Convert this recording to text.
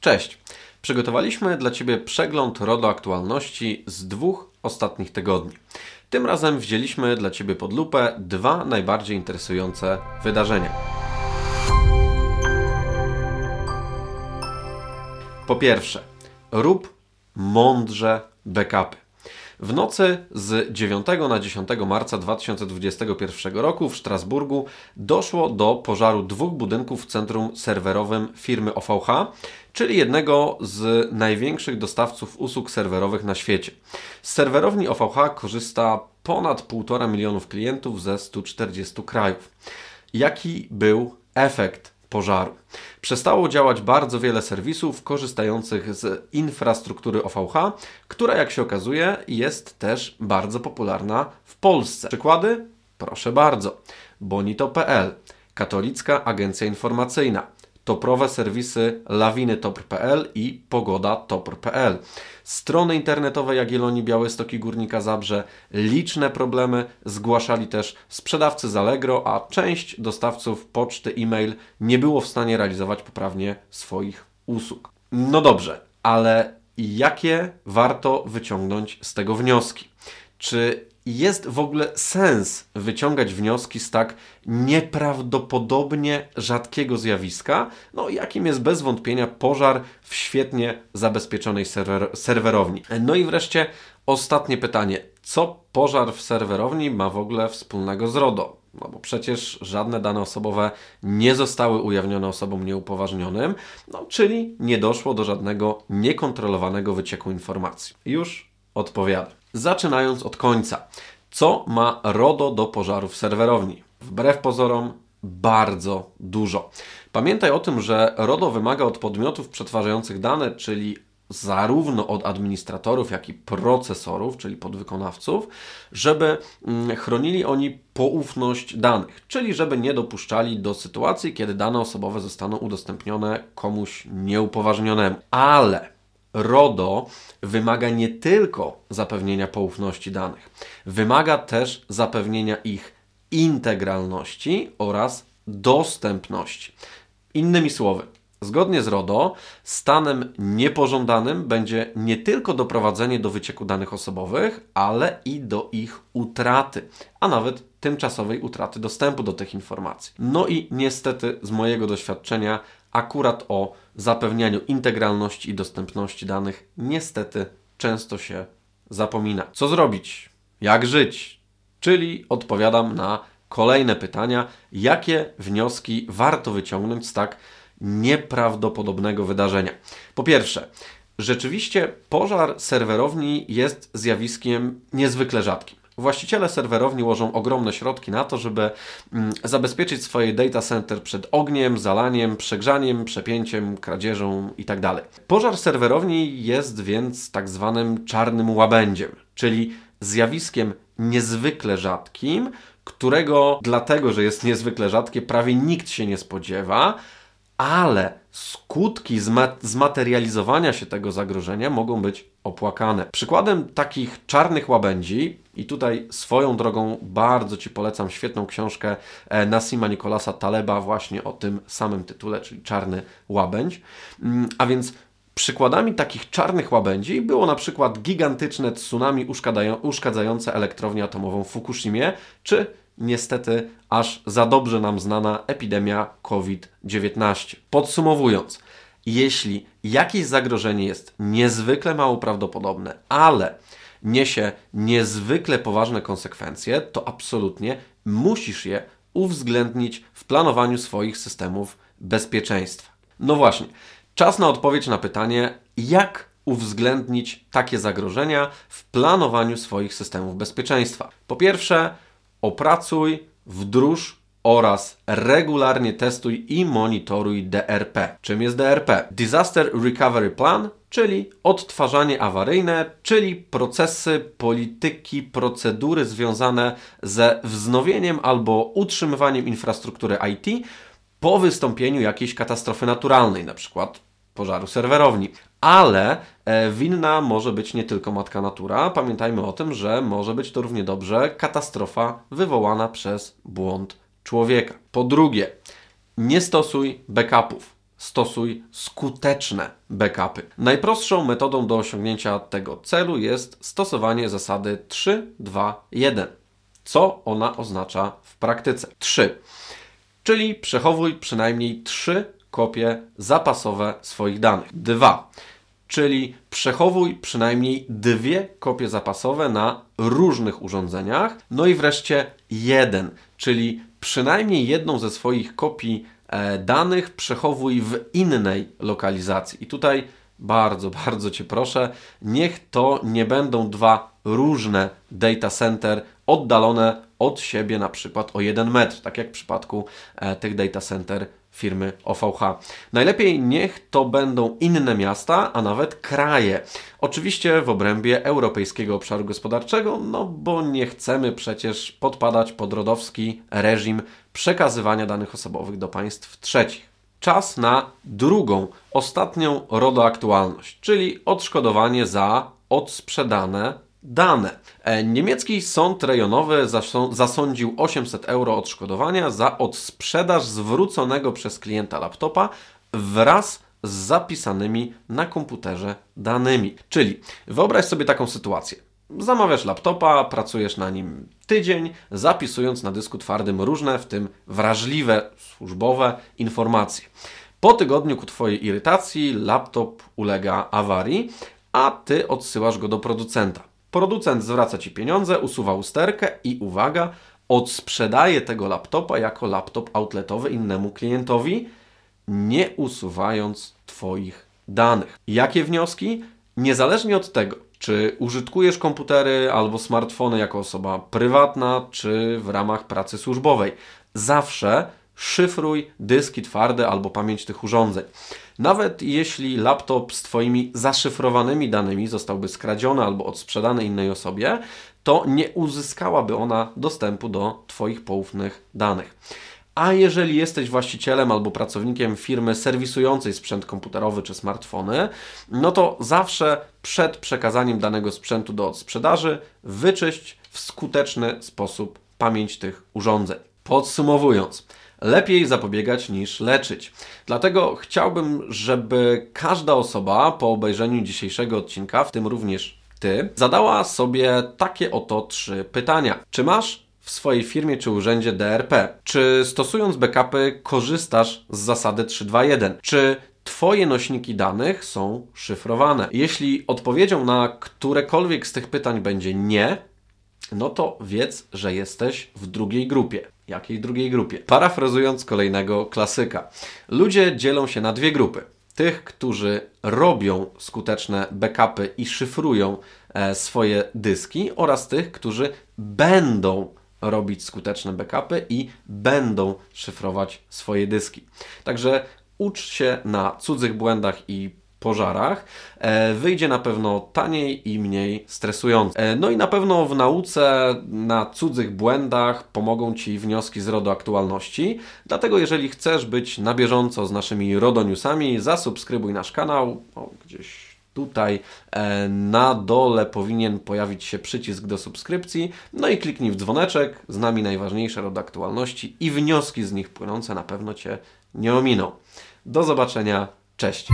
Cześć! Przygotowaliśmy dla Ciebie przegląd RODO aktualności z dwóch ostatnich tygodni. Tym razem wzięliśmy dla Ciebie pod lupę dwa najbardziej interesujące wydarzenia. Po pierwsze, rób mądrze backupy. W nocy z 9 na 10 marca 2021 roku w Strasburgu doszło do pożaru dwóch budynków w centrum serwerowym firmy OVH, czyli jednego z największych dostawców usług serwerowych na świecie. Z serwerowni OVH korzysta ponad 1,5 milionów klientów ze 140 krajów. Jaki był efekt pożaru. Przestało działać bardzo wiele serwisów korzystających z infrastruktury OVH, która jak się okazuje jest też bardzo popularna w Polsce. Przykłady? Proszę bardzo. Bonito.pl, Katolicka Agencja Informacyjna, toprowe serwisy lawinytopr.pl i pogodatopr.pl. Strony internetowe Jagiellonii Białystok i Górnika Zabrze liczne problemy zgłaszali też sprzedawcy z Allegro, a część dostawców poczty e-mail nie było w stanie realizować poprawnie swoich usług. No dobrze, ale jakie warto wyciągnąć z tego wnioski? Czy jest w ogóle sens wyciągać wnioski z tak nieprawdopodobnie rzadkiego zjawiska, no jakim jest bez wątpienia pożar w świetnie zabezpieczonej serwer serwerowni. No i wreszcie ostatnie pytanie. Co pożar w serwerowni ma w ogóle wspólnego z RODO? No bo przecież żadne dane osobowe nie zostały ujawnione osobom nieupoważnionym, no czyli nie doszło do żadnego niekontrolowanego wycieku informacji. Już odpowiadam. Zaczynając od końca. Co ma RODO do pożarów serwerowni? Wbrew pozorom, bardzo dużo. Pamiętaj o tym, że RODO wymaga od podmiotów przetwarzających dane, czyli zarówno od administratorów, jak i procesorów, czyli podwykonawców, żeby mm, chronili oni poufność danych, czyli żeby nie dopuszczali do sytuacji, kiedy dane osobowe zostaną udostępnione komuś nieupoważnionemu. Ale RODO wymaga nie tylko zapewnienia poufności danych, wymaga też zapewnienia ich integralności oraz dostępności. Innymi słowy, zgodnie z RODO, stanem niepożądanym będzie nie tylko doprowadzenie do wycieku danych osobowych, ale i do ich utraty, a nawet tymczasowej utraty dostępu do tych informacji. No i niestety z mojego doświadczenia akurat o zapewnianiu integralności i dostępności danych niestety często się zapomina. Co zrobić? Jak żyć? Czyli odpowiadam na kolejne pytania, jakie wnioski warto wyciągnąć z tak nieprawdopodobnego wydarzenia. Po pierwsze, rzeczywiście pożar serwerowni jest zjawiskiem niezwykle rzadkim. Właściciele serwerowni łożą ogromne środki na to, żeby mm, zabezpieczyć swoje data center przed ogniem, zalaniem, przegrzaniem, przepięciem, kradzieżą itd. Pożar serwerowni jest więc tak zwanym czarnym łabędziem, czyli zjawiskiem niezwykle rzadkim, którego dlatego, że jest niezwykle rzadkie, prawie nikt się nie spodziewa, ale skutki zmaterializowania się tego zagrożenia mogą być opłakane. Przykładem takich czarnych łabędzi, i tutaj swoją drogą bardzo Ci polecam świetną książkę e, Nasima Nikolasa Taleba właśnie o tym samym tytule, czyli Czarny Łabędź. Mm, a więc Przykładami takich czarnych łabędzi było na przykład gigantyczne tsunami uszkadzające elektrownię atomową w Fukushimie, czy niestety aż za dobrze nam znana epidemia COVID-19. Podsumowując, jeśli jakieś zagrożenie jest niezwykle mało prawdopodobne, ale niesie niezwykle poważne konsekwencje, to absolutnie musisz je uwzględnić w planowaniu swoich systemów bezpieczeństwa. No właśnie, czas na odpowiedź na pytanie, jak uwzględnić takie zagrożenia w planowaniu swoich systemów bezpieczeństwa. Po pierwsze, opracuj, wdróż oraz regularnie testuj i monitoruj DRP. Czym jest DRP? Disaster Recovery Plan, czyli odtwarzanie awaryjne, czyli procesy, polityki, procedury związane ze wznowieniem albo utrzymywaniem infrastruktury IT po wystąpieniu jakiejś katastrofy naturalnej, na przykład pożaru serwerowni. Ale e, winna może być nie tylko matka natura. Pamiętajmy o tym, że może być to równie dobrze katastrofa wywołana przez błąd człowieka. Po drugie, nie stosuj backupów. stosuj skuteczne backupy. Najprostszą metodą do osiągnięcia tego celu jest stosowanie zasady 3-2-1. Co ona oznacza w praktyce? 3. Czyli przechowuj przynajmniej 3 kopie zapasowe swoich danych. 2 czyli przechowuj przynajmniej dwie kopie zapasowe na różnych urządzeniach. No i wreszcie jeden, czyli przynajmniej jedną ze swoich kopii e, danych przechowuj w innej lokalizacji. I tutaj bardzo, bardzo Cię proszę, niech to nie będą dwa różne data center oddalone od siebie na przykład o 1 metr, tak jak w przypadku e, tych data center firmy OVH. Najlepiej niech to będą inne miasta, a nawet kraje. Oczywiście w obrębie Europejskiego Obszaru Gospodarczego, no bo nie chcemy przecież podpadać pod rodowski reżim przekazywania danych osobowych do państw trzecich. Czas na drugą, ostatnią RODO-aktualność, czyli odszkodowanie za odsprzedane dane. E, niemiecki sąd rejonowy zasądził 800 euro odszkodowania za odsprzedaż zwróconego przez klienta laptopa wraz z zapisanymi na komputerze danymi. Czyli wyobraź sobie taką sytuację. Zamawiasz laptopa, pracujesz na nim tydzień, zapisując na dysku twardym różne, w tym wrażliwe, służbowe informacje. Po tygodniu ku Twojej irytacji laptop ulega awarii, a Ty odsyłasz go do producenta. Producent zwraca Ci pieniądze, usuwa usterkę i uwaga, odsprzedaje tego laptopa jako laptop outletowy innemu klientowi, nie usuwając Twoich danych. Jakie wnioski? Niezależnie od tego, czy użytkujesz komputery albo smartfony jako osoba prywatna, czy w ramach pracy służbowej, zawsze szyfruj dyski twarde albo pamięć tych urządzeń. Nawet jeśli laptop z Twoimi zaszyfrowanymi danymi zostałby skradziony albo odsprzedany innej osobie, to nie uzyskałaby ona dostępu do Twoich poufnych danych. A jeżeli jesteś właścicielem albo pracownikiem firmy serwisującej sprzęt komputerowy czy smartfony, no to zawsze przed przekazaniem danego sprzętu do odsprzedaży wyczyść w skuteczny sposób pamięć tych urządzeń. Podsumowując, lepiej zapobiegać niż leczyć. Dlatego chciałbym, żeby każda osoba po obejrzeniu dzisiejszego odcinka, w tym również Ty, zadała sobie takie oto trzy pytania. Czy masz w swojej firmie czy urzędzie DRP? Czy stosując backupy korzystasz z zasady 321? Czy Twoje nośniki danych są szyfrowane? Jeśli odpowiedzią na którekolwiek z tych pytań będzie nie, no to wiedz, że jesteś w drugiej grupie. Jakiej drugiej grupie? Parafrazując kolejnego klasyka. Ludzie dzielą się na dwie grupy. Tych, którzy robią skuteczne backupy i szyfrują e, swoje dyski, oraz tych, którzy będą robić skuteczne backupy i będą szyfrować swoje dyski. Także ucz się na cudzych błędach i pożarach, e, wyjdzie na pewno taniej i mniej stresująco. E, no i na pewno w nauce na cudzych błędach pomogą Ci wnioski z RODO aktualności. Dlatego jeżeli chcesz być na bieżąco z naszymi RODO newsami, zasubskrybuj nasz kanał. O, gdzieś tutaj e, na dole powinien pojawić się przycisk do subskrypcji. No i kliknij w dzwoneczek. Z nami najważniejsze RODO aktualności i wnioski z nich płynące na pewno Cię nie ominą. Do zobaczenia. Cześć.